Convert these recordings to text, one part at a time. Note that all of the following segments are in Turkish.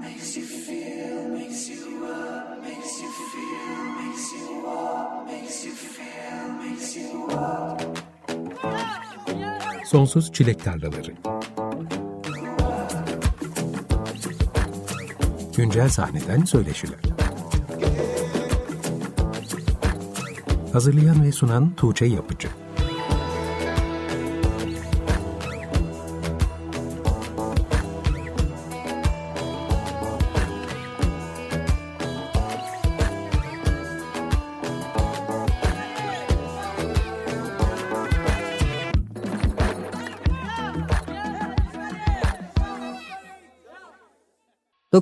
makes you feel, makes you up, makes you feel, makes you walk, makes you feel, makes you walk. Sonsuz Çilek Tarlaları Güncel sahneden söyleşiler. Hazırlayan ve sunan Tuğçe Yapıcı.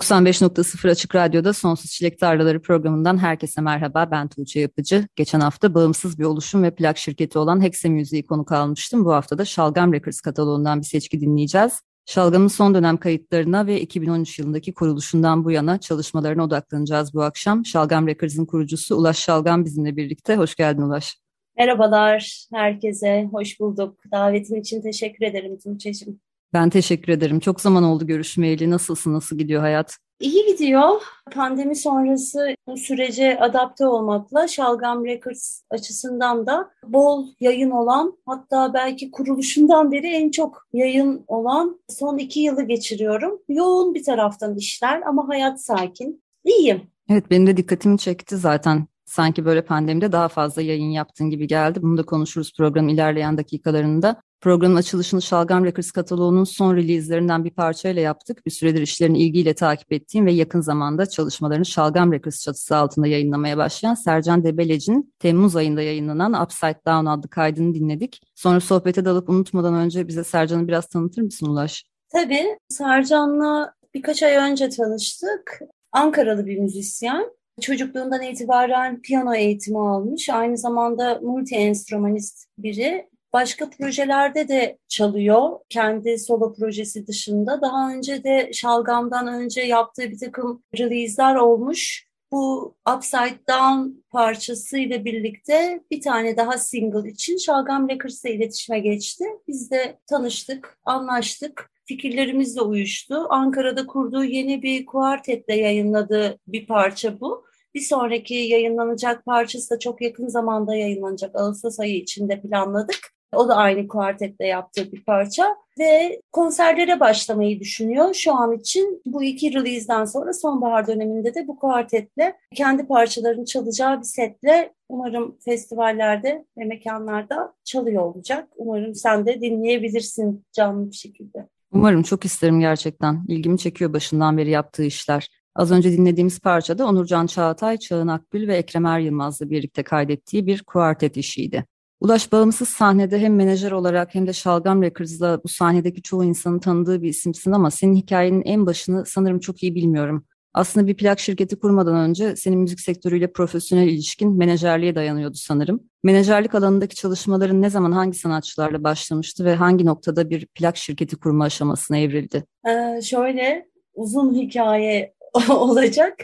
95.0 Açık Radyo'da Sonsuz Çilek Tarlaları programından herkese merhaba. Ben Tuğçe Yapıcı. Geçen hafta bağımsız bir oluşum ve plak şirketi olan Hexe Müziği konuk almıştım. Bu hafta da Şalgam Records kataloğundan bir seçki dinleyeceğiz. Şalgam'ın son dönem kayıtlarına ve 2013 yılındaki kuruluşundan bu yana çalışmalarına odaklanacağız bu akşam. Şalgam Records'ın kurucusu Ulaş Şalgam bizimle birlikte. Hoş geldin Ulaş. Merhabalar herkese, hoş bulduk. Davetin için teşekkür ederim Tuğçe'cim. Ben teşekkür ederim. Çok zaman oldu görüşmeyeli. Nasılsın, nasıl gidiyor hayat? İyi gidiyor. Pandemi sonrası bu sürece adapte olmakla Şalgam Records açısından da bol yayın olan hatta belki kuruluşundan beri en çok yayın olan son iki yılı geçiriyorum. Yoğun bir taraftan işler ama hayat sakin. İyiyim. Evet benim de dikkatimi çekti zaten sanki böyle pandemide daha fazla yayın yaptığın gibi geldi. Bunu da konuşuruz programın ilerleyen dakikalarında. Programın açılışını Şalgam Records kataloğunun son release'lerinden bir parçayla yaptık. Bir süredir işlerini ilgiyle takip ettiğim ve yakın zamanda çalışmalarını Şalgam Records çatısı altında yayınlamaya başlayan Sercan Debelec'in Temmuz ayında yayınlanan Upside Down adlı kaydını dinledik. Sonra sohbete dalıp unutmadan önce bize Sercan'ı biraz tanıtır mısın Ulaş? Tabii. Sercan'la birkaç ay önce tanıştık. Ankaralı bir müzisyen. Çocukluğundan itibaren piyano eğitimi almış. Aynı zamanda multi enstrümanist biri başka projelerde de çalıyor. Kendi solo projesi dışında. Daha önce de Şalgam'dan önce yaptığı bir takım release'ler olmuş. Bu Upside Down parçası ile birlikte bir tane daha single için Şalgam Records'la iletişime geçti. Biz de tanıştık, anlaştık. Fikirlerimiz de uyuştu. Ankara'da kurduğu yeni bir kuartetle yayınladığı bir parça bu. Bir sonraki yayınlanacak parçası da çok yakın zamanda yayınlanacak. Ağustos ayı içinde planladık. O da aynı kuartetle yaptığı bir parça ve konserlere başlamayı düşünüyor. Şu an için bu iki release'den sonra sonbahar döneminde de bu kuartetle kendi parçalarını çalacağı bir setle umarım festivallerde ve mekanlarda çalıyor olacak. Umarım sen de dinleyebilirsin canlı bir şekilde. Umarım çok isterim gerçekten. İlgimi çekiyor başından beri yaptığı işler. Az önce dinlediğimiz parçada Onurcan Çağatay, Çağın Akgül ve Ekrem Er Yılmaz'la birlikte kaydettiği bir kuartet işiydi. Ulaş bağımsız sahnede hem menajer olarak hem de Şalgam Records'la bu sahnedeki çoğu insanın tanıdığı bir isimsin ama senin hikayenin en başını sanırım çok iyi bilmiyorum. Aslında bir plak şirketi kurmadan önce senin müzik sektörüyle profesyonel ilişkin menajerliğe dayanıyordu sanırım. Menajerlik alanındaki çalışmaların ne zaman hangi sanatçılarla başlamıştı ve hangi noktada bir plak şirketi kurma aşamasına evrildi? Ee, şöyle uzun hikaye olacak.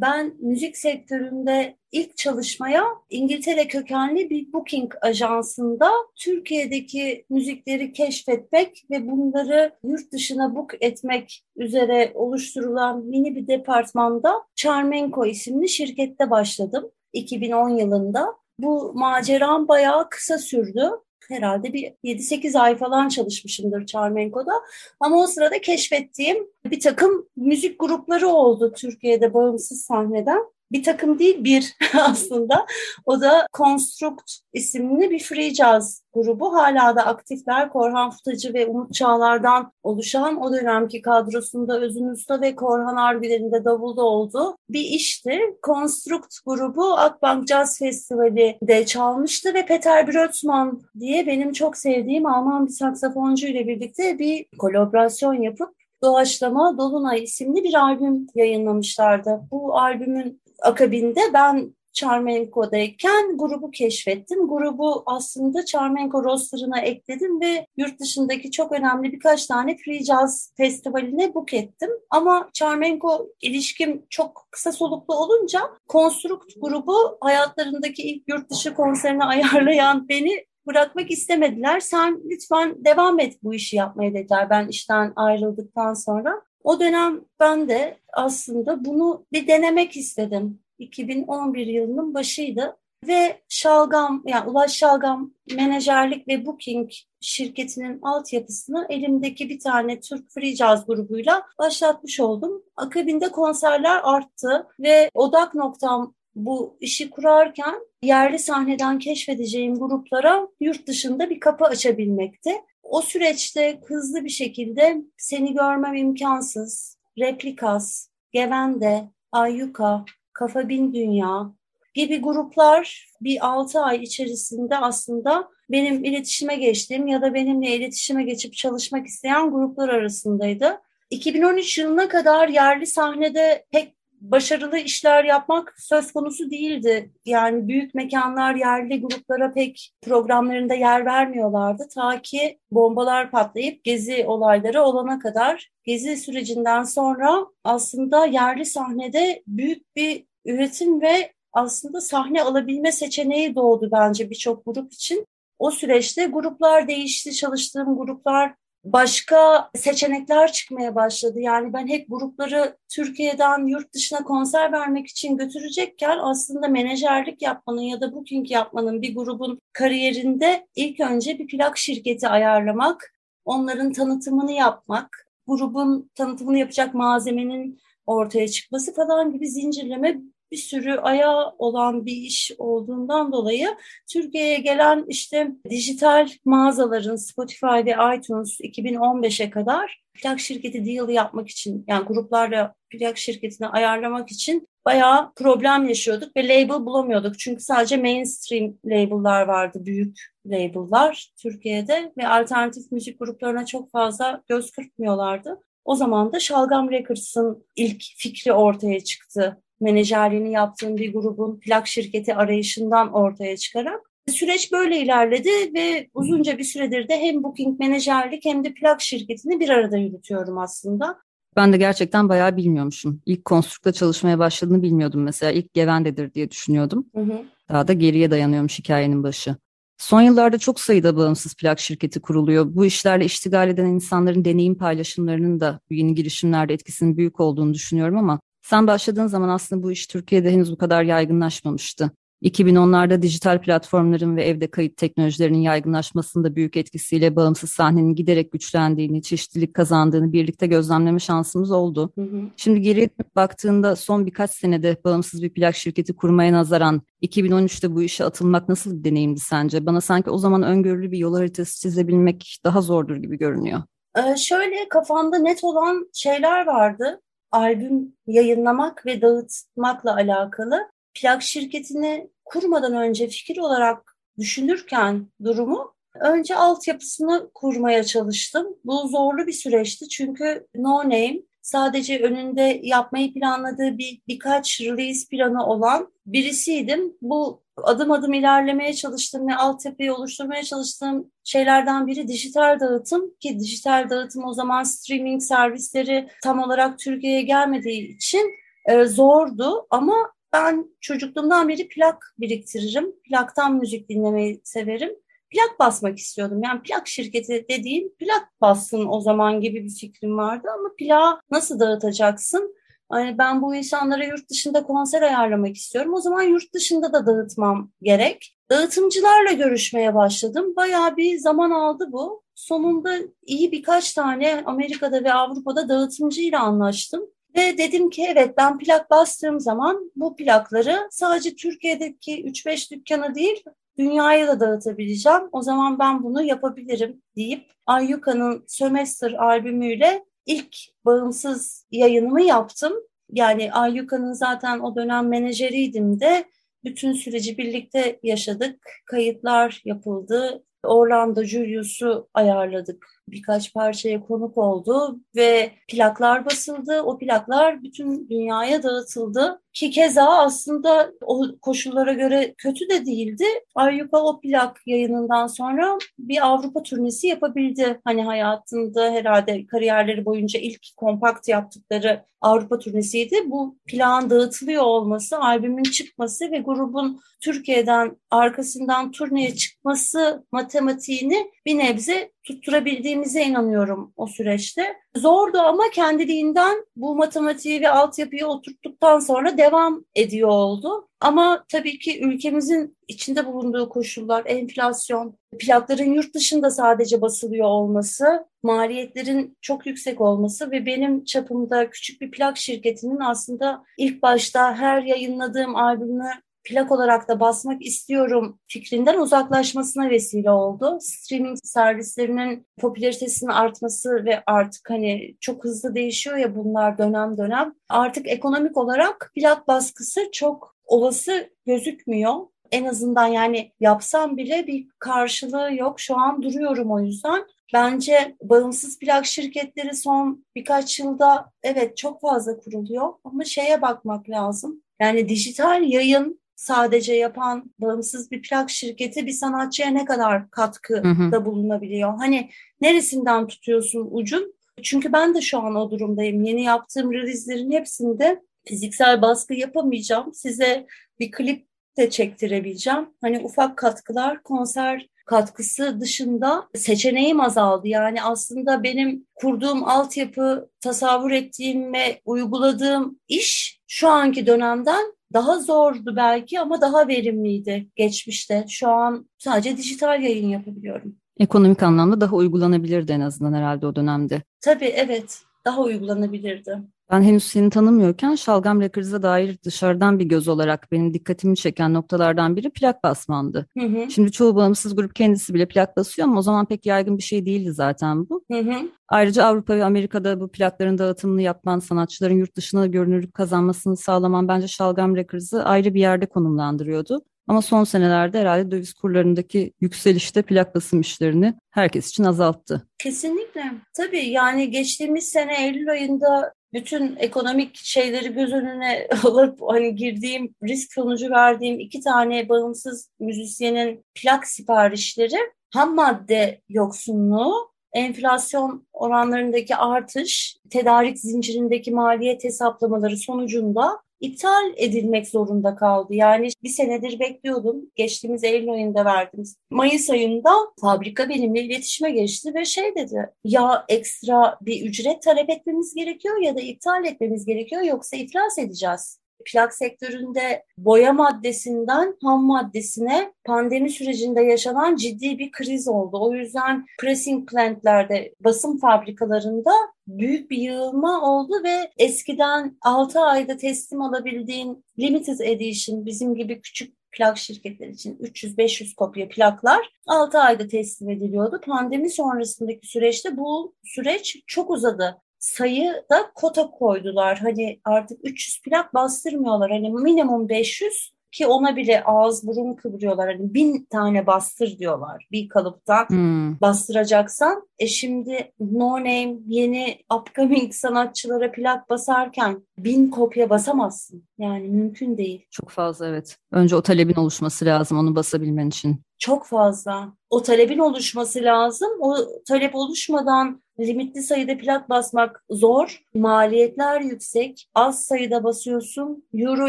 Ben müzik sektöründe ilk çalışmaya İngiltere kökenli bir booking ajansında Türkiye'deki müzikleri keşfetmek ve bunları yurt dışına book etmek üzere oluşturulan mini bir departmanda Charmenko isimli şirkette başladım 2010 yılında. Bu maceram bayağı kısa sürdü herhalde bir 7-8 ay falan çalışmışımdır Charmenko'da. Ama o sırada keşfettiğim bir takım müzik grupları oldu Türkiye'de bağımsız sahneden bir takım değil bir aslında. O da Construct isimli bir free jazz grubu. Hala da aktifler. Korhan Futacı ve Umut Çağlar'dan oluşan o dönemki kadrosunda Özün Usta ve Korhan Arbiler'in de davulda olduğu bir işti. Construct grubu Akbank Jazz Festivali'de çalmıştı ve Peter Brötzmann diye benim çok sevdiğim Alman bir saksafoncu ile birlikte bir kolaborasyon yapıp Doğaçlama Dolunay isimli bir albüm yayınlamışlardı. Bu albümün akabinde ben Charmenko'dayken grubu keşfettim. Grubu aslında Charmenko roster'ına ekledim ve yurt dışındaki çok önemli birkaç tane free jazz festivaline book ettim. Ama Charmenko ilişkim çok kısa soluklu olunca Construct grubu hayatlarındaki ilk yurt dışı konserini ayarlayan beni bırakmak istemediler. Sen lütfen devam et bu işi yapmaya dediler ben işten ayrıldıktan sonra. O dönem ben de aslında bunu bir denemek istedim. 2011 yılının başıydı ve Şalgam yani Ulaş Şalgam menajerlik ve booking şirketinin altyapısını elimdeki bir tane Türk Free Jazz grubuyla başlatmış oldum. Akabinde konserler arttı ve odak noktam bu işi kurarken yerli sahneden keşfedeceğim gruplara yurt dışında bir kapı açabilmekti. O süreçte hızlı bir şekilde seni görmem imkansız, Replikas, Gevende, Ayyuka, Kafa Bin Dünya gibi gruplar bir 6 ay içerisinde aslında benim iletişime geçtiğim ya da benimle iletişime geçip çalışmak isteyen gruplar arasındaydı. 2013 yılına kadar yerli sahnede pek başarılı işler yapmak söz konusu değildi. Yani büyük mekanlar yerli gruplara pek programlarında yer vermiyorlardı. Ta ki bombalar patlayıp gezi olayları olana kadar. Gezi sürecinden sonra aslında yerli sahnede büyük bir üretim ve aslında sahne alabilme seçeneği doğdu bence birçok grup için. O süreçte gruplar değişti, çalıştığım gruplar başka seçenekler çıkmaya başladı. Yani ben hep grupları Türkiye'den yurt dışına konser vermek için götürecekken aslında menajerlik yapmanın ya da booking yapmanın bir grubun kariyerinde ilk önce bir plak şirketi ayarlamak, onların tanıtımını yapmak, grubun tanıtımını yapacak malzemenin ortaya çıkması falan gibi zincirleme bir sürü ayağı olan bir iş olduğundan dolayı Türkiye'ye gelen işte dijital mağazaların Spotify ve iTunes 2015'e kadar plak şirketi deal yapmak için yani gruplarla plak şirketini ayarlamak için bayağı problem yaşıyorduk ve label bulamıyorduk. Çünkü sadece mainstream label'lar vardı, büyük label'lar Türkiye'de ve alternatif müzik gruplarına çok fazla göz kırpmıyorlardı. O zaman da Şalgam Records'ın ilk fikri ortaya çıktı menajerliğini yaptığım bir grubun plak şirketi arayışından ortaya çıkarak süreç böyle ilerledi ve uzunca bir süredir de hem booking menajerlik hem de plak şirketini bir arada yürütüyorum aslında. Ben de gerçekten bayağı bilmiyormuşum. İlk konstrukta çalışmaya başladığını bilmiyordum mesela. İlk Gevende'dir diye düşünüyordum. Hı hı. Daha da geriye dayanıyormuş hikayenin başı. Son yıllarda çok sayıda bağımsız plak şirketi kuruluyor. Bu işlerle iştigal eden insanların deneyim paylaşımlarının da yeni girişimlerde etkisinin büyük olduğunu düşünüyorum ama sen başladığın zaman aslında bu iş Türkiye'de henüz bu kadar yaygınlaşmamıştı. 2010'larda dijital platformların ve evde kayıt teknolojilerinin yaygınlaşmasında büyük etkisiyle bağımsız sahnenin giderek güçlendiğini, çeşitlilik kazandığını birlikte gözlemleme şansımız oldu. Hı hı. Şimdi geriye baktığında son birkaç senede bağımsız bir plak şirketi kurmaya nazaran 2013'te bu işe atılmak nasıl bir deneyimdi sence? Bana sanki o zaman öngörülü bir yol haritası çizebilmek daha zordur gibi görünüyor. Ee, şöyle kafamda net olan şeyler vardı albüm yayınlamak ve dağıtmakla alakalı. Plak şirketini kurmadan önce fikir olarak düşünürken durumu önce altyapısını kurmaya çalıştım. Bu zorlu bir süreçti çünkü No Name sadece önünde yapmayı planladığı bir birkaç release planı olan birisiydim. Bu adım adım ilerlemeye çalıştığım ve altyapıyı oluşturmaya çalıştığım şeylerden biri dijital dağıtım ki dijital dağıtım o zaman streaming servisleri tam olarak Türkiye'ye gelmediği için e, zordu ama ben çocukluğumdan beri plak biriktiririm. Plaktan müzik dinlemeyi severim. Plak basmak istiyordum. Yani plak şirketi dediğim plak bassın o zaman gibi bir fikrim vardı ama plağı nasıl dağıtacaksın? Hani ben bu insanlara yurt dışında konser ayarlamak istiyorum. O zaman yurt dışında da dağıtmam gerek. Dağıtımcılarla görüşmeye başladım. Bayağı bir zaman aldı bu. Sonunda iyi birkaç tane Amerika'da ve Avrupa'da dağıtımcıyla anlaştım. Ve dedim ki evet ben plak bastığım zaman bu plakları sadece Türkiye'deki 3-5 dükkana değil dünyaya da dağıtabileceğim. O zaman ben bunu yapabilirim deyip Ayyuka'nın Sömestr albümüyle ilk bağımsız yayınımı yaptım. Yani Ayyuka'nın zaten o dönem menajeriydim de bütün süreci birlikte yaşadık. Kayıtlar yapıldı. Orlando Julius'u ayarladık. Birkaç parçaya konuk oldu ve plaklar basıldı. O plaklar bütün dünyaya dağıtıldı. Ki keza aslında o koşullara göre kötü de değildi. Ayyuka o plak yayınından sonra bir Avrupa turnesi yapabildi. Hani hayatında herhalde kariyerleri boyunca ilk kompakt yaptıkları Avrupa turnesiydi. Bu plan dağıtılıyor olması, albümün çıkması ve grubun Türkiye'den arkasından turneye çıkması matematiğini bir nebze tutturabildiğimize inanıyorum o süreçte. Zordu ama kendiliğinden bu matematiği ve altyapıyı oturttuktan sonra devam ediyor oldu. Ama tabii ki ülkemizin içinde bulunduğu koşullar, enflasyon, plakların yurt dışında sadece basılıyor olması, maliyetlerin çok yüksek olması ve benim çapımda küçük bir plak şirketinin aslında ilk başta her yayınladığım albümü plak olarak da basmak istiyorum fikrinden uzaklaşmasına vesile oldu. Streaming servislerinin popülaritesinin artması ve artık hani çok hızlı değişiyor ya bunlar dönem dönem. Artık ekonomik olarak plak baskısı çok olası gözükmüyor. En azından yani yapsam bile bir karşılığı yok. Şu an duruyorum o yüzden. Bence bağımsız plak şirketleri son birkaç yılda evet çok fazla kuruluyor ama şeye bakmak lazım. Yani dijital yayın sadece yapan bağımsız bir plak şirketi bir sanatçıya ne kadar katkıda bulunabiliyor? Hani neresinden tutuyorsun ucun? Çünkü ben de şu an o durumdayım. Yeni yaptığım release'lerin hepsinde fiziksel baskı yapamayacağım. Size bir klip de çektirebileceğim. Hani ufak katkılar, konser katkısı dışında seçeneğim azaldı. Yani aslında benim kurduğum altyapı, tasavvur ettiğim ve uyguladığım iş şu anki dönemden daha zordu belki ama daha verimliydi geçmişte. Şu an sadece dijital yayın yapabiliyorum. Ekonomik anlamda daha uygulanabilirdi en azından herhalde o dönemde. Tabii evet daha uygulanabilirdi. Ben henüz seni tanımıyorken Şalgam Records'a dair dışarıdan bir göz olarak benim dikkatimi çeken noktalardan biri plak basmandı. Hı hı. Şimdi çoğu bağımsız grup kendisi bile plak basıyor ama o zaman pek yaygın bir şey değildi zaten bu. Hı hı. Ayrıca Avrupa ve Amerika'da bu plakların dağıtımını yapman, sanatçıların yurt dışına görünürlük kazanmasını sağlaman bence Şalgam Records'ı ayrı bir yerde konumlandırıyordu. Ama son senelerde herhalde döviz kurlarındaki yükselişte plak basım işlerini herkes için azalttı. Kesinlikle. Tabii yani geçtiğimiz sene Eylül ayında bütün ekonomik şeyleri göz önüne alıp hani girdiğim risk sonucu verdiğim iki tane bağımsız müzisyenin plak siparişleri ham madde yoksunluğu, enflasyon oranlarındaki artış, tedarik zincirindeki maliyet hesaplamaları sonucunda iptal edilmek zorunda kaldı. Yani bir senedir bekliyordum. Geçtiğimiz Eylül ayında verdim. Mayıs ayında fabrika benimle iletişime geçti ve şey dedi. Ya ekstra bir ücret talep etmemiz gerekiyor ya da iptal etmemiz gerekiyor yoksa iflas edeceğiz plak sektöründe boya maddesinden ham maddesine pandemi sürecinde yaşanan ciddi bir kriz oldu. O yüzden pressing plantlerde, basım fabrikalarında büyük bir yığılma oldu ve eskiden 6 ayda teslim alabildiğin limited edition bizim gibi küçük plak şirketler için 300-500 kopya plaklar 6 ayda teslim ediliyordu. Pandemi sonrasındaki süreçte bu süreç çok uzadı sayı da kota koydular. Hani artık 300 plak bastırmıyorlar. Hani minimum 500 ki ona bile ağız burun kıvırıyorlar. Hani bin tane bastır diyorlar bir kalıptan hmm. bastıracaksan. E şimdi no name yeni upcoming sanatçılara plak basarken bin kopya basamazsın. Yani mümkün değil. Çok fazla evet. Önce o talebin oluşması lazım onu basabilmen için. Çok fazla. O talebin oluşması lazım. O talep oluşmadan limitli sayıda plak basmak zor. Maliyetler yüksek. Az sayıda basıyorsun. Euro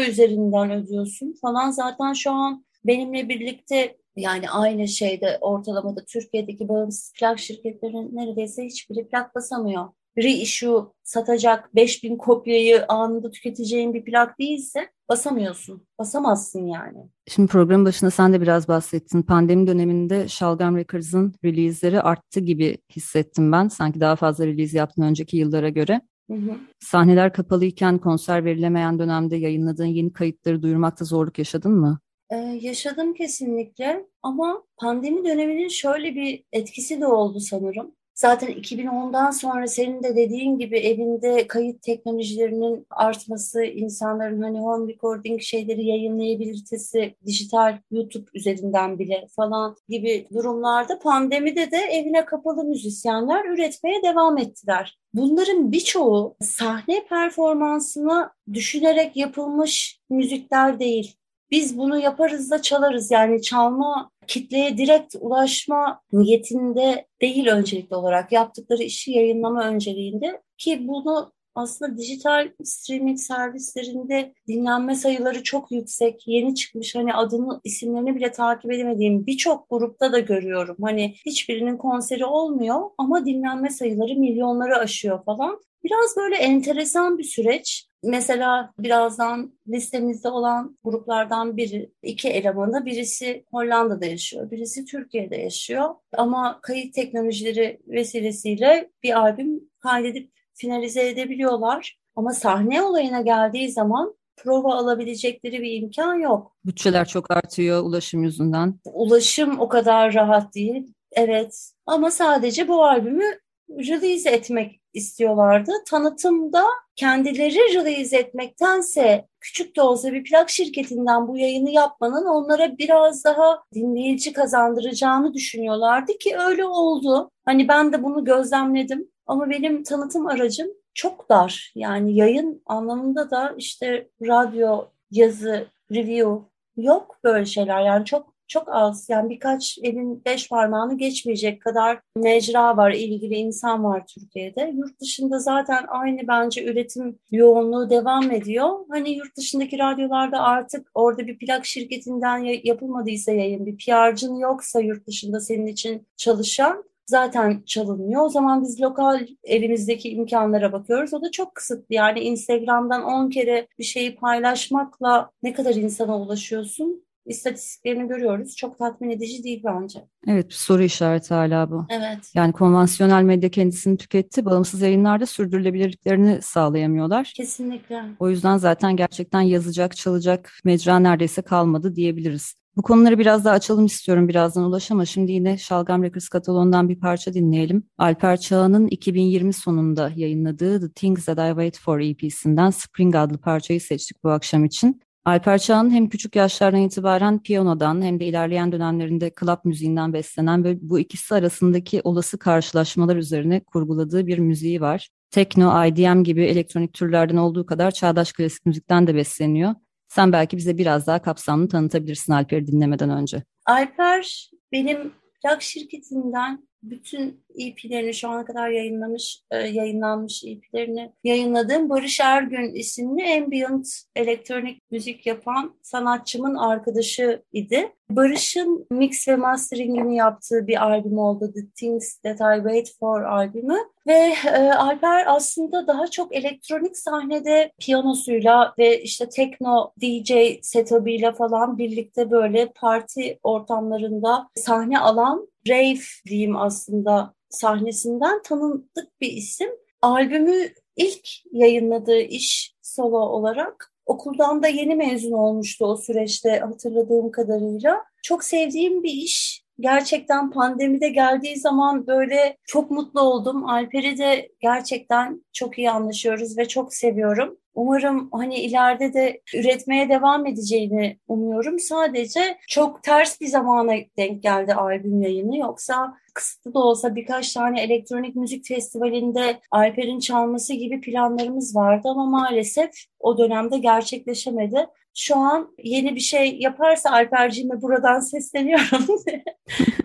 üzerinden ödüyorsun falan. Zaten şu an benimle birlikte yani aynı şeyde ortalamada Türkiye'deki bağımsız plak şirketlerinin neredeyse hiçbiri plak basamıyor reissue satacak 5000 kopyayı anında tüketeceğin bir plak değilse basamıyorsun. Basamazsın yani. Şimdi programın başında sen de biraz bahsettin. Pandemi döneminde Şalgam Records'ın release'leri arttı gibi hissettim ben. Sanki daha fazla release yaptın önceki yıllara göre. Hı hı. Sahneler kapalıyken konser verilemeyen dönemde yayınladığın yeni kayıtları duyurmakta zorluk yaşadın mı? Ee, yaşadım kesinlikle ama pandemi döneminin şöyle bir etkisi de oldu sanırım. Zaten 2010'dan sonra senin de dediğin gibi evinde kayıt teknolojilerinin artması, insanların hani home recording şeyleri yayınlayabilitesi, dijital YouTube üzerinden bile falan gibi durumlarda pandemide de evine kapalı müzisyenler üretmeye devam ettiler. Bunların birçoğu sahne performansını düşünerek yapılmış müzikler değil biz bunu yaparız da çalarız. Yani çalma kitleye direkt ulaşma niyetinde değil öncelikli olarak yaptıkları işi yayınlama önceliğinde ki bunu aslında dijital streaming servislerinde dinlenme sayıları çok yüksek. Yeni çıkmış hani adını isimlerini bile takip edemediğim birçok grupta da görüyorum. Hani hiçbirinin konseri olmuyor ama dinlenme sayıları milyonları aşıyor falan. Biraz böyle enteresan bir süreç. Mesela birazdan listemizde olan gruplardan biri, iki elemanı, birisi Hollanda'da yaşıyor, birisi Türkiye'de yaşıyor. Ama kayıt teknolojileri vesilesiyle bir albüm kaydedip finalize edebiliyorlar. Ama sahne olayına geldiği zaman prova alabilecekleri bir imkan yok. Bütçeler çok artıyor ulaşım yüzünden. Ulaşım o kadar rahat değil. Evet ama sadece bu albümü release etmek istiyorlardı. Tanıtımda kendileri release etmektense küçük de olsa bir plak şirketinden bu yayını yapmanın onlara biraz daha dinleyici kazandıracağını düşünüyorlardı ki öyle oldu. Hani ben de bunu gözlemledim. Ama benim tanıtım aracım çok dar. Yani yayın anlamında da işte radyo, yazı, review yok böyle şeyler. Yani çok çok az. Yani birkaç elin beş parmağını geçmeyecek kadar mecra var, ilgili insan var Türkiye'de. Yurt dışında zaten aynı bence üretim yoğunluğu devam ediyor. Hani yurt dışındaki radyolarda artık orada bir plak şirketinden yapılmadıysa yayın, bir PR'cın yoksa yurt dışında senin için çalışan zaten çalınmıyor. O zaman biz lokal evimizdeki imkanlara bakıyoruz. O da çok kısıtlı. Yani Instagram'dan 10 kere bir şeyi paylaşmakla ne kadar insana ulaşıyorsun? İstatistiklerini görüyoruz. Çok tatmin edici değil bence. Evet bir soru işareti hala bu. Evet. Yani konvansiyonel medya kendisini tüketti. Bağımsız yayınlarda sürdürülebilirliklerini sağlayamıyorlar. Kesinlikle. O yüzden zaten gerçekten yazacak, çalacak mecra neredeyse kalmadı diyebiliriz. Bu konuları biraz daha açalım istiyorum birazdan Ulaş ama şimdi yine Şalgam Records kataloğundan bir parça dinleyelim. Alper Çağan'ın 2020 sonunda yayınladığı The Things That I Wait For EP'sinden Spring adlı parçayı seçtik bu akşam için. Alper Çağan hem küçük yaşlardan itibaren piyanodan hem de ilerleyen dönemlerinde club müziğinden beslenen ve bu ikisi arasındaki olası karşılaşmalar üzerine kurguladığı bir müziği var. Tekno, IDM gibi elektronik türlerden olduğu kadar çağdaş klasik müzikten de besleniyor. Sen belki bize biraz daha kapsamlı tanıtabilirsin Alper'i dinlemeden önce. Alper benim plak şirketinden bütün EP'lerini şu ana kadar yayınlamış, e, yayınlanmış EP'lerini yayınladığım Barış Ergün isimli ambient elektronik müzik yapan sanatçımın arkadaşı idi. Barış'ın mix ve masteringini yaptığı bir albüm oldu. The Things That I Wait For albümü. Ve e, Alper aslında daha çok elektronik sahnede piyanosuyla ve işte tekno DJ setup'ıyla falan birlikte böyle parti ortamlarında sahne alan rave diyeyim aslında sahnesinden tanındık bir isim. Albümü ilk yayınladığı iş solo olarak okuldan da yeni mezun olmuştu o süreçte hatırladığım kadarıyla. Çok sevdiğim bir iş. Gerçekten pandemide geldiği zaman böyle çok mutlu oldum. Alper'i de gerçekten çok iyi anlaşıyoruz ve çok seviyorum. Umarım hani ileride de üretmeye devam edeceğini umuyorum. Sadece çok ters bir zamana denk geldi albüm yayını. Yoksa kısıtlı da olsa birkaç tane elektronik müzik festivalinde Alper'in çalması gibi planlarımız vardı ama maalesef o dönemde gerçekleşemedi. Şu an yeni bir şey yaparsa Alper'cime buradan sesleniyorum.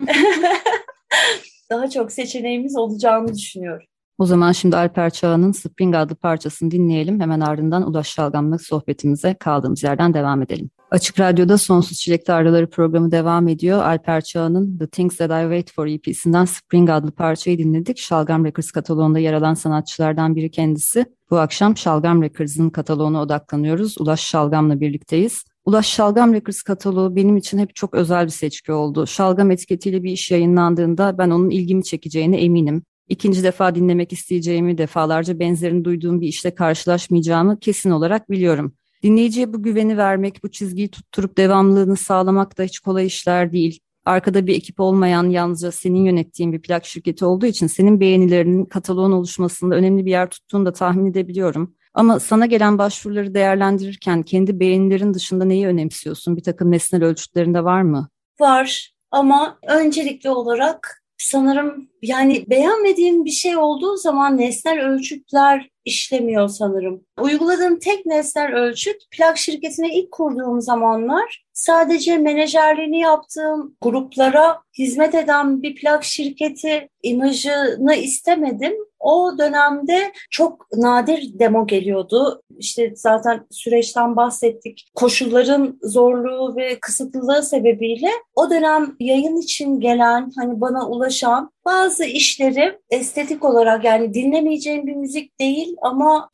Daha çok seçeneğimiz olacağını düşünüyorum. O zaman şimdi Alper Çağan'ın Spring adlı parçasını dinleyelim. Hemen ardından Ulaş Şalgam'la sohbetimize kaldığımız yerden devam edelim. Açık Radyo'da Sonsuz Çilek Tarlaları programı devam ediyor. Alper Çağan'ın The Things That I Wait For EP'sinden Spring adlı parçayı dinledik. Şalgam Records kataloğunda yer alan sanatçılardan biri kendisi. Bu akşam Şalgam Records'ın kataloğuna odaklanıyoruz. Ulaş Şalgam'la birlikteyiz. Ulaş Şalgam Records kataloğu benim için hep çok özel bir seçki oldu. Şalgam etiketiyle bir iş yayınlandığında ben onun ilgimi çekeceğine eminim ikinci defa dinlemek isteyeceğimi, defalarca benzerini duyduğum bir işte karşılaşmayacağımı kesin olarak biliyorum. Dinleyiciye bu güveni vermek, bu çizgiyi tutturup devamlılığını sağlamak da hiç kolay işler değil. Arkada bir ekip olmayan, yalnızca senin yönettiğin bir plak şirketi olduğu için senin beğenilerinin kataloğun oluşmasında önemli bir yer tuttuğunu da tahmin edebiliyorum. Ama sana gelen başvuruları değerlendirirken kendi beğenilerin dışında neyi önemsiyorsun? Bir takım nesnel ölçütlerinde var mı? Var ama öncelikli olarak sanırım yani beğenmediğim bir şey olduğu zaman nesnel ölçütler işlemiyor sanırım. Uyguladığım tek nesnel ölçüt plak şirketine ilk kurduğum zamanlar sadece menajerliğini yaptığım gruplara hizmet eden bir plak şirketi imajını istemedim. O dönemde çok nadir demo geliyordu. İşte zaten süreçten bahsettik. Koşulların zorluğu ve kısıtlılığı sebebiyle o dönem yayın için gelen, hani bana ulaşan bazı işleri estetik olarak yani dinlemeyeceğim bir müzik değil ama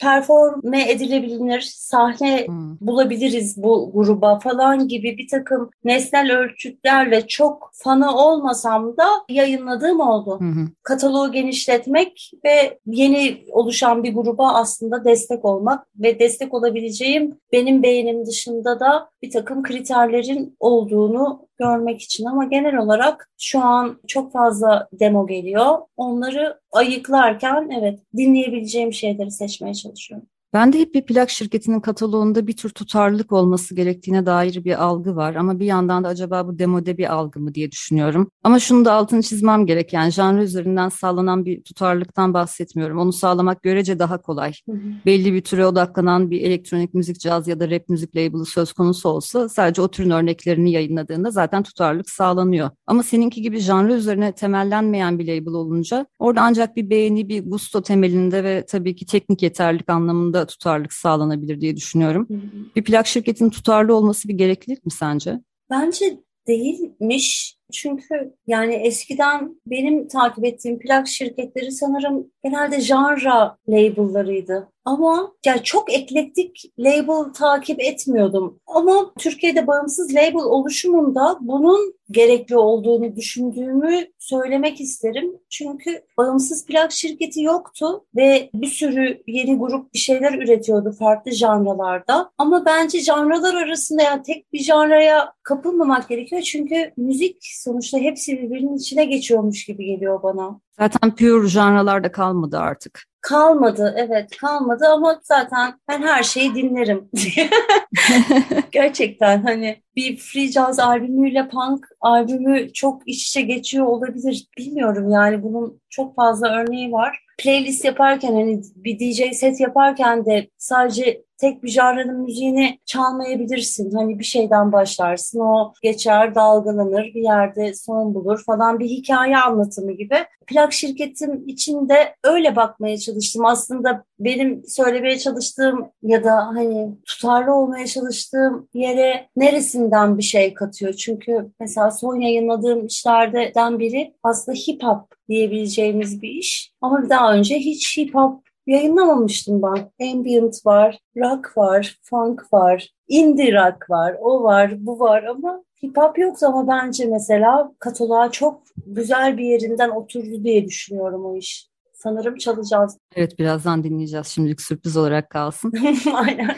performe edilebilir, sahne hmm. bulabiliriz bu gruba falan gibi bir takım nesnel ölçütlerle çok fanı olmasam da yayınladığım oldu. Hmm. Kataloğu genişletmek ve yeni oluşan bir gruba aslında destek olmak ve destek olabileceğim benim beğenim dışında da bir takım kriterlerin olduğunu görmek için ama genel olarak şu an çok fazla demo geliyor. Onları ayıklarken evet dinleyebileceğim şeyleri seçmeye çalışıyorum. Ben de hep bir plak şirketinin kataloğunda bir tür tutarlılık olması gerektiğine dair bir algı var. Ama bir yandan da acaba bu demode bir algı mı diye düşünüyorum. Ama şunu da altını çizmem gerek. Yani janrı üzerinden sağlanan bir tutarlılıktan bahsetmiyorum. Onu sağlamak görece daha kolay. Hı hı. Belli bir türe odaklanan bir elektronik müzik, caz ya da rap müzik label'ı söz konusu olsa sadece o türün örneklerini yayınladığında zaten tutarlılık sağlanıyor. Ama seninki gibi janrı üzerine temellenmeyen bir label olunca orada ancak bir beğeni, bir gusto temelinde ve tabii ki teknik yeterlilik anlamında tutarlılık sağlanabilir diye düşünüyorum. Hı hı. Bir plak şirketinin tutarlı olması bir gereklilik mi sence? Bence değilmiş. Çünkü yani eskiden benim takip ettiğim plak şirketleri sanırım genelde genre label'larıydı. Ama yani çok eklektik label takip etmiyordum. Ama Türkiye'de bağımsız label oluşumunda bunun gerekli olduğunu düşündüğümü söylemek isterim. Çünkü bağımsız plak şirketi yoktu ve bir sürü yeni grup bir şeyler üretiyordu farklı janralarda. Ama bence janralar arasında yani tek bir janraya kapılmamak gerekiyor. Çünkü müzik sonuçta hepsi birbirinin içine geçiyormuş gibi geliyor bana. Zaten pure janralarda kalmadı artık. Kalmadı evet kalmadı ama zaten ben her şeyi dinlerim. Gerçekten hani bir free jazz albümüyle punk albümü çok iç içe geçiyor olabilir. Bilmiyorum yani bunun çok fazla örneği var. Playlist yaparken hani bir DJ set yaparken de sadece tek bir janrının müziğini çalmayabilirsin. Hani bir şeyden başlarsın, o geçer, dalgalanır, bir yerde son bulur falan bir hikaye anlatımı gibi. Plak şirketim içinde öyle bakmaya çalıştım. Aslında benim söylemeye çalıştığım ya da hani tutarlı olmaya çalıştığım yere neresinden bir şey katıyor. Çünkü mesela son yayınladığım işlerden biri aslında hip hop diyebileceğimiz bir iş. Ama daha önce hiç hip hop yayınlamamıştım ben. Ambient var, rock var, funk var, indie rock var, o var, bu var ama hip hop yoktu ama bence mesela kataloğa çok güzel bir yerinden oturdu diye düşünüyorum o iş. Sanırım çalacağız. Evet birazdan dinleyeceğiz. Şimdilik sürpriz olarak kalsın. Aynen.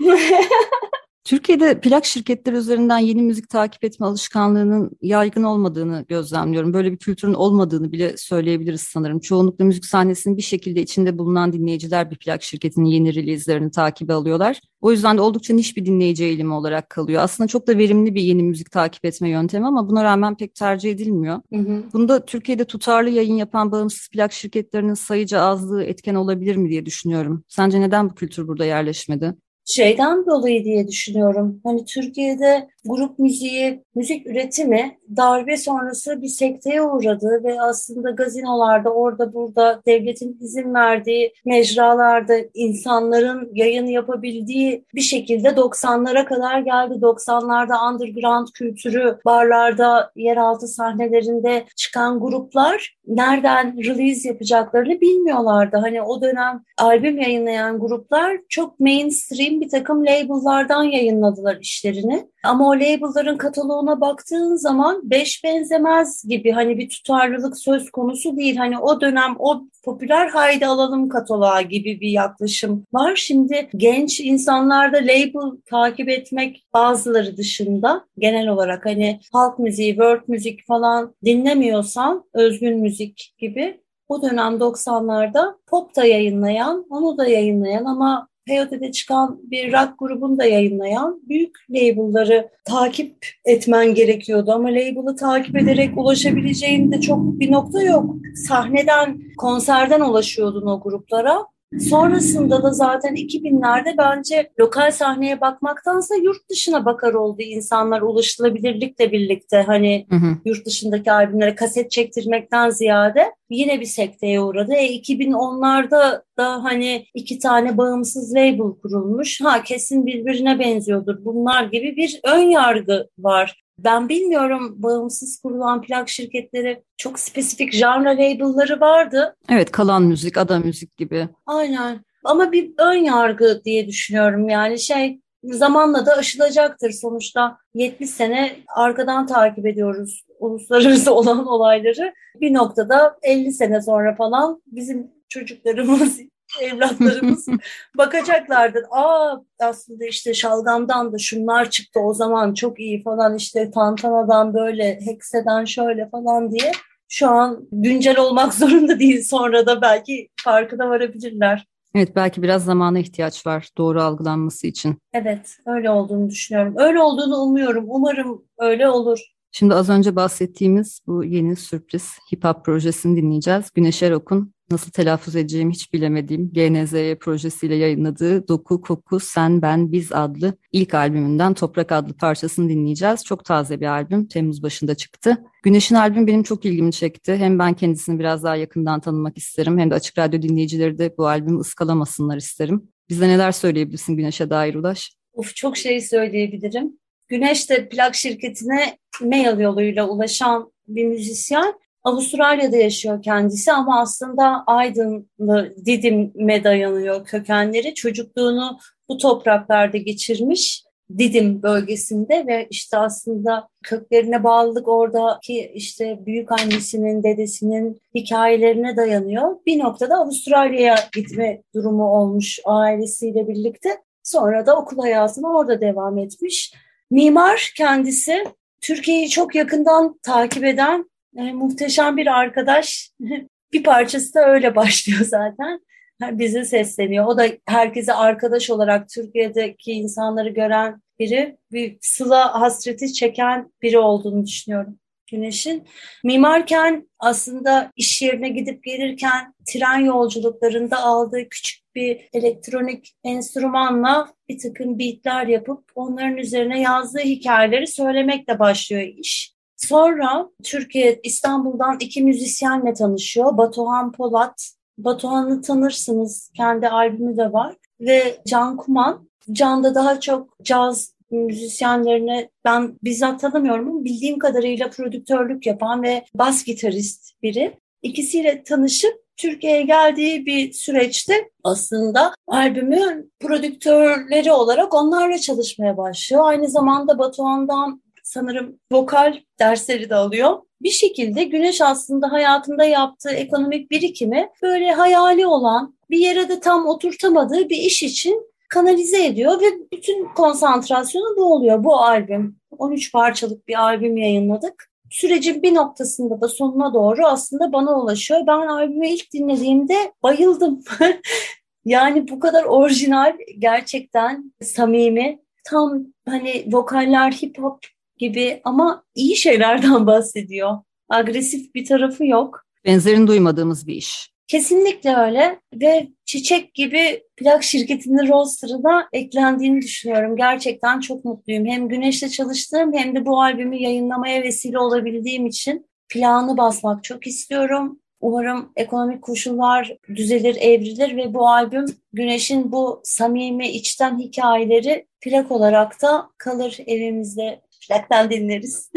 Türkiye'de plak şirketleri üzerinden yeni müzik takip etme alışkanlığının yaygın olmadığını gözlemliyorum. Böyle bir kültürün olmadığını bile söyleyebiliriz sanırım. Çoğunlukla müzik sahnesinin bir şekilde içinde bulunan dinleyiciler bir plak şirketinin yeni release'lerini takibe alıyorlar. O yüzden de oldukça niş bir dinleyici eğilimi olarak kalıyor. Aslında çok da verimli bir yeni müzik takip etme yöntemi ama buna rağmen pek tercih edilmiyor. Hı hı. Bunda Türkiye'de tutarlı yayın yapan bağımsız plak şirketlerinin sayıca azlığı etken olabilir mi diye düşünüyorum. Sence neden bu kültür burada yerleşmedi? Şeyden dolayı diye düşünüyorum. Hani Türkiye'de grup müziği, müzik üretimi darbe sonrası bir sekteye uğradı ve aslında gazinolarda orada burada devletin izin verdiği mecralarda insanların yayın yapabildiği bir şekilde 90'lara kadar geldi. 90'larda underground kültürü, barlarda, yeraltı sahnelerinde çıkan gruplar nereden release yapacaklarını bilmiyorlardı. Hani o dönem albüm yayınlayan gruplar çok mainstream bir takım label'lardan yayınladılar işlerini. Ama o label'ların kataloğuna baktığın zaman beş benzemez gibi hani bir tutarlılık söz konusu değil. Hani o dönem o popüler haydi alalım kataloğa gibi bir yaklaşım var. Şimdi genç insanlarda label takip etmek bazıları dışında genel olarak hani halk müziği, world müzik falan dinlemiyorsan özgün müzik gibi o dönem 90'larda pop da yayınlayan, onu da yayınlayan ama Peyote'de çıkan bir rock grubunu da yayınlayan büyük label'ları takip etmen gerekiyordu. Ama label'ı takip ederek ulaşabileceğin de çok bir nokta yok. Sahneden, konserden ulaşıyordun o gruplara. Sonrasında da zaten 2000'lerde bence lokal sahneye bakmaktansa yurt dışına bakar oldu insanlar ulaşılabilirlikle birlikte hani hı hı. yurt dışındaki albümlere kaset çektirmekten ziyade yine bir sekteye uğradı. E 2010'larda da hani iki tane bağımsız label kurulmuş. Ha kesin birbirine benziyordur bunlar gibi bir ön yargı var. Ben bilmiyorum bağımsız kurulan plak şirketleri çok spesifik genre label'ları vardı. Evet kalan müzik, ada müzik gibi. Aynen ama bir ön yargı diye düşünüyorum yani şey zamanla da aşılacaktır sonuçta 70 sene arkadan takip ediyoruz uluslararası olan olayları. Bir noktada 50 sene sonra falan bizim çocuklarımız evlatlarımız bakacaklardır. Aa aslında işte şalgamdan da şunlar çıktı o zaman çok iyi falan işte tantanadan böyle hekseden şöyle falan diye. Şu an güncel olmak zorunda değil sonra da belki farkına varabilirler. Evet belki biraz zamana ihtiyaç var doğru algılanması için. Evet öyle olduğunu düşünüyorum. Öyle olduğunu umuyorum. Umarım öyle olur. Şimdi az önce bahsettiğimiz bu yeni sürpriz hip hop projesini dinleyeceğiz. Güneş Erok'un nasıl telaffuz edeceğimi hiç bilemediğim GNZY projesiyle yayınladığı Doku, Koku, Sen, Ben, Biz adlı ilk albümünden Toprak adlı parçasını dinleyeceğiz. Çok taze bir albüm. Temmuz başında çıktı. Güneş'in albüm benim çok ilgimi çekti. Hem ben kendisini biraz daha yakından tanımak isterim hem de Açık Radyo dinleyicileri de bu albümü ıskalamasınlar isterim. Bize neler söyleyebilirsin Güneş'e dair Ulaş? Of çok şey söyleyebilirim. Güneş de plak şirketine mail yoluyla ulaşan bir müzisyen. Avustralya'da yaşıyor kendisi ama aslında Aydınlı Didim'e dayanıyor kökenleri. Çocukluğunu bu topraklarda geçirmiş. Didim bölgesinde ve işte aslında köklerine bağlılık oradaki işte büyük annesinin, dedesinin hikayelerine dayanıyor. Bir noktada Avustralya'ya gitme durumu olmuş ailesiyle birlikte. Sonra da okul hayatına orada devam etmiş. Mimar kendisi Türkiye'yi çok yakından takip eden e, muhteşem bir arkadaş. bir parçası da öyle başlıyor zaten. Bize sesleniyor. O da herkese arkadaş olarak Türkiye'deki insanları gören biri. Bir sıla hasreti çeken biri olduğunu düşünüyorum. Güneş'in. Mimarken aslında iş yerine gidip gelirken tren yolculuklarında aldığı küçük bir elektronik enstrümanla bir takım beatler yapıp onların üzerine yazdığı hikayeleri söylemekle başlıyor iş. Sonra Türkiye İstanbul'dan iki müzisyenle tanışıyor. Batuhan Polat. Batuhan'ı tanırsınız. Kendi albümü de var. Ve Can Kuman. Can'da daha çok caz müzisyenlerine ben bizzat tanımıyorum ama bildiğim kadarıyla prodüktörlük yapan ve bas gitarist biri. İkisiyle tanışıp Türkiye'ye geldiği bir süreçte aslında albümün prodüktörleri olarak onlarla çalışmaya başlıyor. Aynı zamanda Batuhan'dan sanırım vokal dersleri de alıyor. Bir şekilde Güneş aslında hayatında yaptığı ekonomik birikimi böyle hayali olan bir yere de tam oturtamadığı bir iş için kanalize ediyor ve bütün konsantrasyonu bu oluyor bu albüm. 13 parçalık bir albüm yayınladık. Sürecin bir noktasında da sonuna doğru aslında bana ulaşıyor. Ben albümü ilk dinlediğimde bayıldım. yani bu kadar orijinal, gerçekten samimi, tam hani vokaller hip hop gibi ama iyi şeylerden bahsediyor. Agresif bir tarafı yok. Benzerini duymadığımız bir iş. Kesinlikle öyle ve çiçek gibi plak şirketinin rosterına eklendiğini düşünüyorum. Gerçekten çok mutluyum. Hem Güneş'le çalıştığım hem de bu albümü yayınlamaya vesile olabildiğim için planı basmak çok istiyorum. Umarım ekonomik koşullar düzelir, evrilir ve bu albüm Güneş'in bu samimi içten hikayeleri plak olarak da kalır evimizde. Plaktan dinleriz.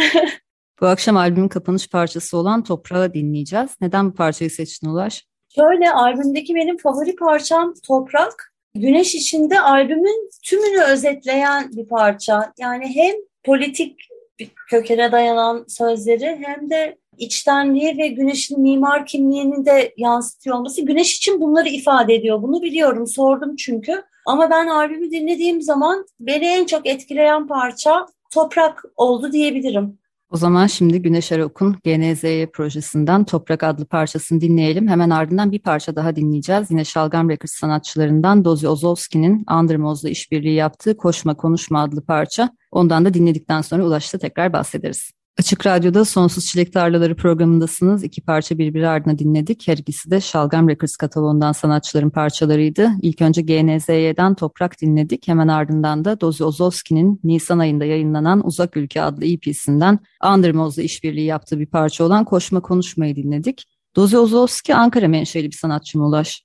bu akşam albümün kapanış parçası olan Toprağı dinleyeceğiz. Neden bu parçayı seçtin Ulaş? Şöyle albümdeki benim favori parçam Toprak. Güneş içinde albümün tümünü özetleyen bir parça. Yani hem politik bir kökene dayanan sözleri hem de içtenliği ve güneşin mimar kimliğini de yansıtıyor olması. Güneş için bunları ifade ediyor. Bunu biliyorum, sordum çünkü. Ama ben albümü dinlediğim zaman beni en çok etkileyen parça Toprak oldu diyebilirim. O zaman şimdi Güneş Erok'un GNZY projesinden Toprak adlı parçasını dinleyelim. Hemen ardından bir parça daha dinleyeceğiz. Yine Şalgam Records sanatçılarından Dozi Ozovski'nin Undermoz'la işbirliği yaptığı Koşma Konuşma adlı parça. Ondan da dinledikten sonra Ulaş'ta tekrar bahsederiz. Açık Radyo'da Sonsuz Çilek Tarlaları programındasınız. İki parça birbiri ardına dinledik. Her ikisi de Şalgam Records kataloğundan sanatçıların parçalarıydı. İlk önce GNZY'den Toprak dinledik. Hemen ardından da Dozi Ozovski'nin Nisan ayında yayınlanan Uzak Ülke adlı EP'sinden Undermoz'la işbirliği yaptığı bir parça olan Koşma Konuşmayı dinledik. Dozi Ozovski Ankara menşeli bir sanatçı mı Ulaş?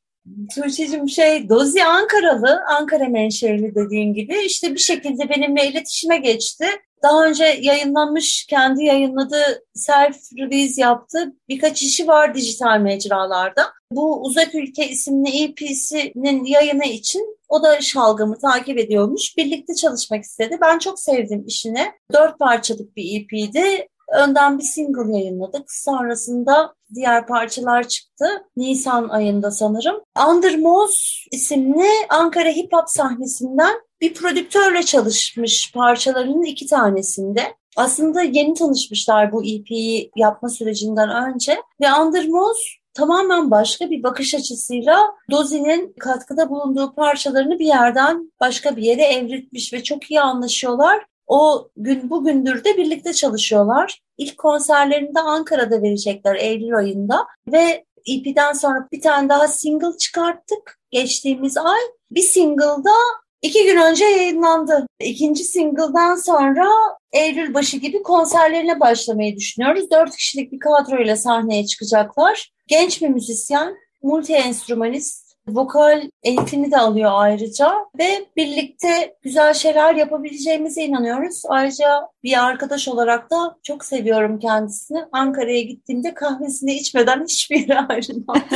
Tuğçe'cim şey Dozi Ankaralı, Ankara menşeli dediğim gibi işte bir şekilde benimle iletişime geçti daha önce yayınlanmış, kendi yayınladığı self-release yaptı. Birkaç işi var dijital mecralarda. Bu Uzak Ülke isimli EP'sinin yayını için o da şalgamı takip ediyormuş. Birlikte çalışmak istedi. Ben çok sevdim işini. Dört parçalık bir EP'di. Önden bir single yayınladık. Sonrasında diğer parçalar çıktı. Nisan ayında sanırım. Under Moz isimli Ankara hip hop sahnesinden bir prodüktörle çalışmış parçalarının iki tanesinde. Aslında yeni tanışmışlar bu EP'yi yapma sürecinden önce ve Under Moz tamamen başka bir bakış açısıyla Dozi'nin katkıda bulunduğu parçalarını bir yerden başka bir yere evritmiş ve çok iyi anlaşıyorlar. O gün bugündür de birlikte çalışıyorlar. İlk konserlerini de Ankara'da verecekler Eylül ayında ve EP'den sonra bir tane daha single çıkarttık geçtiğimiz ay. Bir single'da iki gün önce yayınlandı. İkinci single'dan sonra Eylül başı gibi konserlerine başlamayı düşünüyoruz. Dört kişilik bir kadroyla sahneye çıkacaklar. Genç bir müzisyen, multi enstrümanist, Vokal eğitimi de alıyor ayrıca ve birlikte güzel şeyler yapabileceğimize inanıyoruz. Ayrıca bir arkadaş olarak da çok seviyorum kendisini. Ankara'ya gittiğimde kahvesini içmeden hiçbir yere ayrılmam.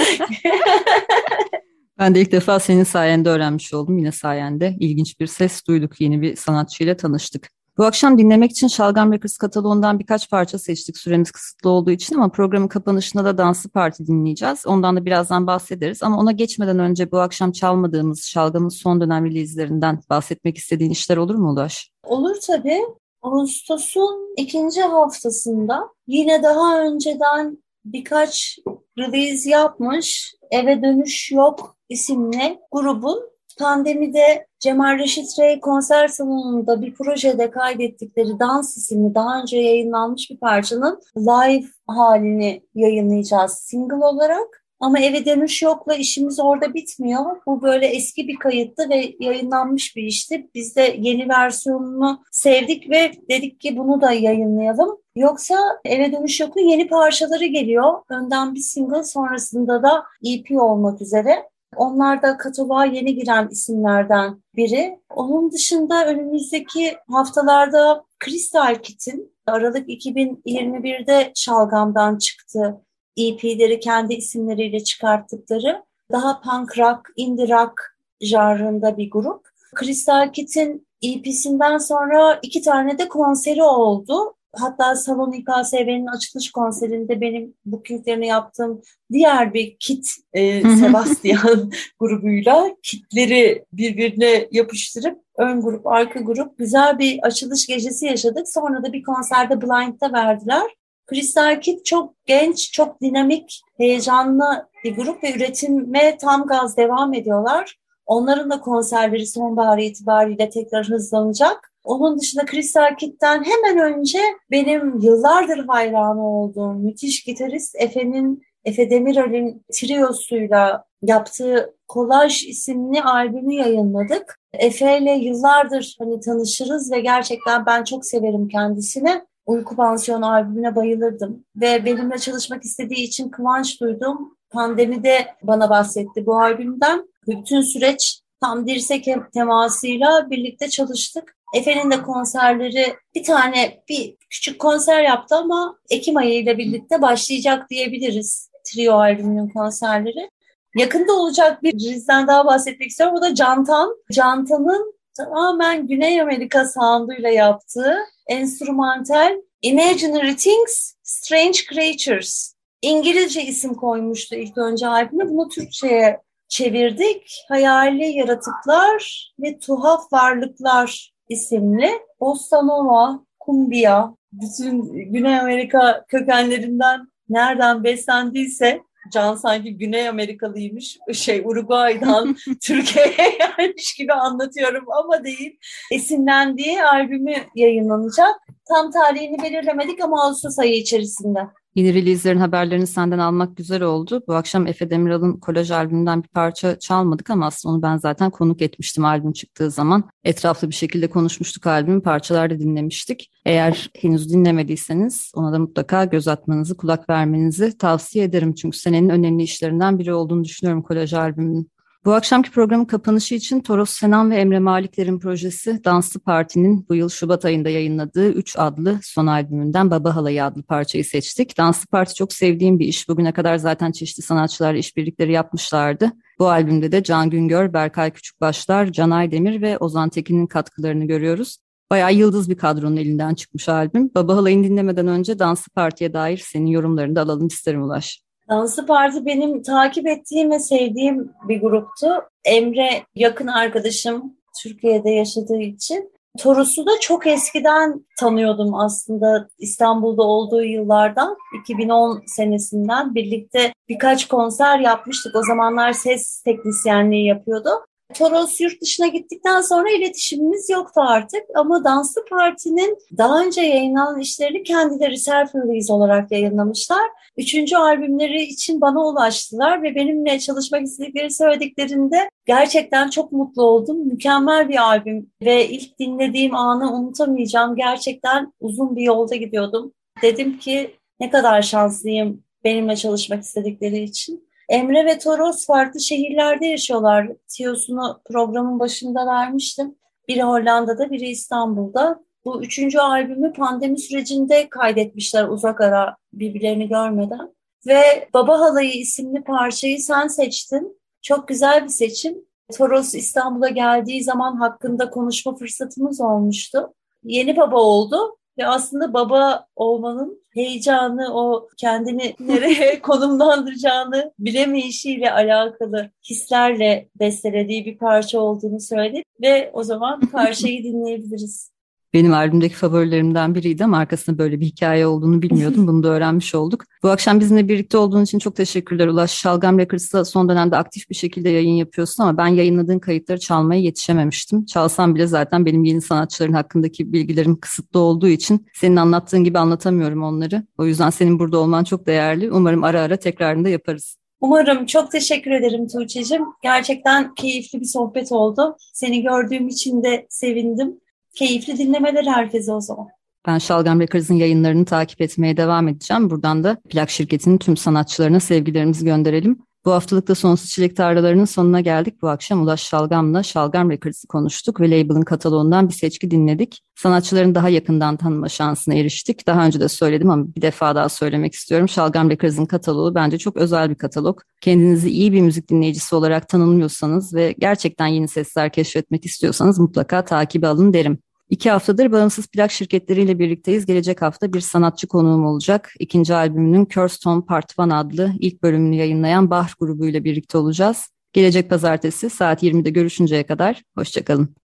Ben de ilk defa senin sayende öğrenmiş oldum. Yine sayende ilginç bir ses duyduk. Yeni bir sanatçıyla tanıştık. Bu akşam dinlemek için Şalgam Records kataloğundan birkaç parça seçtik süremiz kısıtlı olduğu için ama programın kapanışında da Danslı Parti dinleyeceğiz. Ondan da birazdan bahsederiz ama ona geçmeden önce bu akşam çalmadığımız Şalgam'ın son dönem release'lerinden bahsetmek istediğin işler olur mu Ulaş? Olur tabii. Ağustos'un ikinci haftasında yine daha önceden birkaç release yapmış Eve Dönüş Yok isimli grubun Pandemide Cemal Reşit Rey konser salonunda bir projede kaydettikleri Dans isimli daha önce yayınlanmış bir parçanın live halini yayınlayacağız single olarak. Ama eve dönüş yokla işimiz orada bitmiyor. Bu böyle eski bir kayıttı ve yayınlanmış bir işti. Biz de yeni versiyonunu sevdik ve dedik ki bunu da yayınlayalım. Yoksa eve dönüş yokun yeni parçaları geliyor. Önden bir single sonrasında da EP olmak üzere. Onlar da kataloğa yeni giren isimlerden biri. Onun dışında önümüzdeki haftalarda Crystal Kit'in Aralık 2021'de Şalgam'dan çıktı EP'leri kendi isimleriyle çıkarttıkları daha punk rock, indie rock janrında bir grup. Crystal Kit'in EP'sinden sonra iki tane de konseri oldu. Hatta Salon İKSV'nin açılış konserinde benim bookinglerini yaptığım diğer bir kit e, Sebastian grubuyla kitleri birbirine yapıştırıp ön grup, arka grup güzel bir açılış gecesi yaşadık. Sonra da bir konserde Blind'da verdiler. Crystal Kit çok genç, çok dinamik, heyecanlı bir grup ve üretime tam gaz devam ediyorlar. Onların da konserleri sonbahar itibariyle tekrar hızlanacak. Onun dışında Crystal Kit'ten hemen önce benim yıllardır hayranı olduğum müthiş gitarist Efe'nin Efe Demirel'in triosuyla yaptığı Kolaj isimli albümü yayınladık. Efe ile yıllardır hani tanışırız ve gerçekten ben çok severim kendisini. Uyku Pansiyon albümüne bayılırdım ve benimle çalışmak istediği için kıvanç duydum. Pandemide bana bahsetti bu albümden. Bütün süreç tam dirsek temasıyla birlikte çalıştık. Efe'nin de konserleri bir tane bir küçük konser yaptı ama Ekim ayı ile birlikte başlayacak diyebiliriz trio albümünün konserleri. Yakında olacak bir rizden daha bahsetmek istiyorum. O da Cantan. Cantan'ın tamamen Güney Amerika sounduyla yaptığı enstrümantal Imaginary Things, Strange Creatures. İngilizce isim koymuştu ilk önce albüme. Bunu Türkçe'ye çevirdik. Hayali Yaratıklar ve Tuhaf Varlıklar isimli Bossa Nova, Kumbia, bütün Güney Amerika kökenlerinden nereden beslendiyse Can sanki Güney Amerikalıymış, şey Uruguay'dan Türkiye'ye gelmiş gibi anlatıyorum ama değil. Esinlendiği albümü yayınlanacak. Tam tarihini belirlemedik ama Ağustos ayı içerisinde. Yeni release'lerin haberlerini senden almak güzel oldu. Bu akşam Efe Demiral'ın kolaj albümünden bir parça çalmadık ama aslında onu ben zaten konuk etmiştim albüm çıktığı zaman. Etraflı bir şekilde konuşmuştuk albümü, parçalar dinlemiştik. Eğer henüz dinlemediyseniz ona da mutlaka göz atmanızı, kulak vermenizi tavsiye ederim. Çünkü senenin önemli işlerinden biri olduğunu düşünüyorum kolaj albümünün. Bu akşamki programın kapanışı için Toros Senan ve Emre Malikler'in projesi Danslı Parti'nin bu yıl Şubat ayında yayınladığı 3 adlı son albümünden Baba Halayı adlı parçayı seçtik. Danslı Parti çok sevdiğim bir iş. Bugüne kadar zaten çeşitli sanatçılarla işbirlikleri yapmışlardı. Bu albümde de Can Güngör, Berkay Küçükbaşlar, Canay Demir ve Ozan Tekin'in katkılarını görüyoruz. Bayağı yıldız bir kadronun elinden çıkmış albüm. Baba Halayı'nı dinlemeden önce Danslı Parti'ye dair senin yorumlarını da alalım isterim Ulaş. Danslı Parti benim takip ettiğim ve sevdiğim bir gruptu. Emre yakın arkadaşım Türkiye'de yaşadığı için. Toros'u da çok eskiden tanıyordum aslında İstanbul'da olduğu yıllardan 2010 senesinden birlikte birkaç konser yapmıştık. O zamanlar ses teknisyenliği yapıyordu. Toros yurt dışına gittikten sonra iletişimimiz yoktu artık ama Danslı Parti'nin daha önce yayınlanan işlerini kendileri self-release olarak yayınlamışlar. Üçüncü albümleri için bana ulaştılar ve benimle çalışmak istedikleri söylediklerinde gerçekten çok mutlu oldum. Mükemmel bir albüm ve ilk dinlediğim anı unutamayacağım. Gerçekten uzun bir yolda gidiyordum. Dedim ki ne kadar şanslıyım benimle çalışmak istedikleri için. Emre ve Toros farklı şehirlerde yaşıyorlar. Tiyosunu programın başında vermiştim. Biri Hollanda'da, biri İstanbul'da. Bu üçüncü albümü pandemi sürecinde kaydetmişler uzak ara birbirlerini görmeden. Ve Baba Halayı isimli parçayı sen seçtin. Çok güzel bir seçim. Toros İstanbul'a geldiği zaman hakkında konuşma fırsatımız olmuştu. Yeni baba oldu ve aslında baba olmanın heyecanı, o kendini nereye konumlandıracağını bilemeyişiyle alakalı hislerle bestelediği bir parça olduğunu söyledi ve o zaman parçayı dinleyebiliriz benim albümdeki favorilerimden biriydi ama arkasında böyle bir hikaye olduğunu bilmiyordum. Bunu da öğrenmiş olduk. Bu akşam bizimle birlikte olduğun için çok teşekkürler Ulaş. Şalgam Records'ta son dönemde aktif bir şekilde yayın yapıyorsun ama ben yayınladığın kayıtları çalmaya yetişememiştim. Çalsam bile zaten benim yeni sanatçıların hakkındaki bilgilerim kısıtlı olduğu için senin anlattığın gibi anlatamıyorum onları. O yüzden senin burada olman çok değerli. Umarım ara ara tekrarında yaparız. Umarım. Çok teşekkür ederim Tuğçe'cim. Gerçekten keyifli bir sohbet oldu. Seni gördüğüm için de sevindim. Keyifli dinlemeler herkese o zaman. Ben Şalgam Records'ın yayınlarını takip etmeye devam edeceğim. Buradan da plak şirketinin tüm sanatçılarına sevgilerimizi gönderelim. Bu haftalıkta Sonsuz Çilek Tarlalarının sonuna geldik. Bu akşam Ulaş Şalgam'la Şalgam Records'ı konuştuk ve label'ın kataloğundan bir seçki dinledik. Sanatçıların daha yakından tanıma şansına eriştik. Daha önce de söyledim ama bir defa daha söylemek istiyorum. Şalgam Records'ın kataloğu bence çok özel bir katalog. Kendinizi iyi bir müzik dinleyicisi olarak tanımlıyorsanız ve gerçekten yeni sesler keşfetmek istiyorsanız mutlaka takibi alın derim. İki haftadır bağımsız plak şirketleriyle birlikteyiz. Gelecek hafta bir sanatçı konuğum olacak. İkinci albümünün Curse Part 1 adlı ilk bölümünü yayınlayan Bahr grubuyla birlikte olacağız. Gelecek pazartesi saat 20'de görüşünceye kadar hoşçakalın.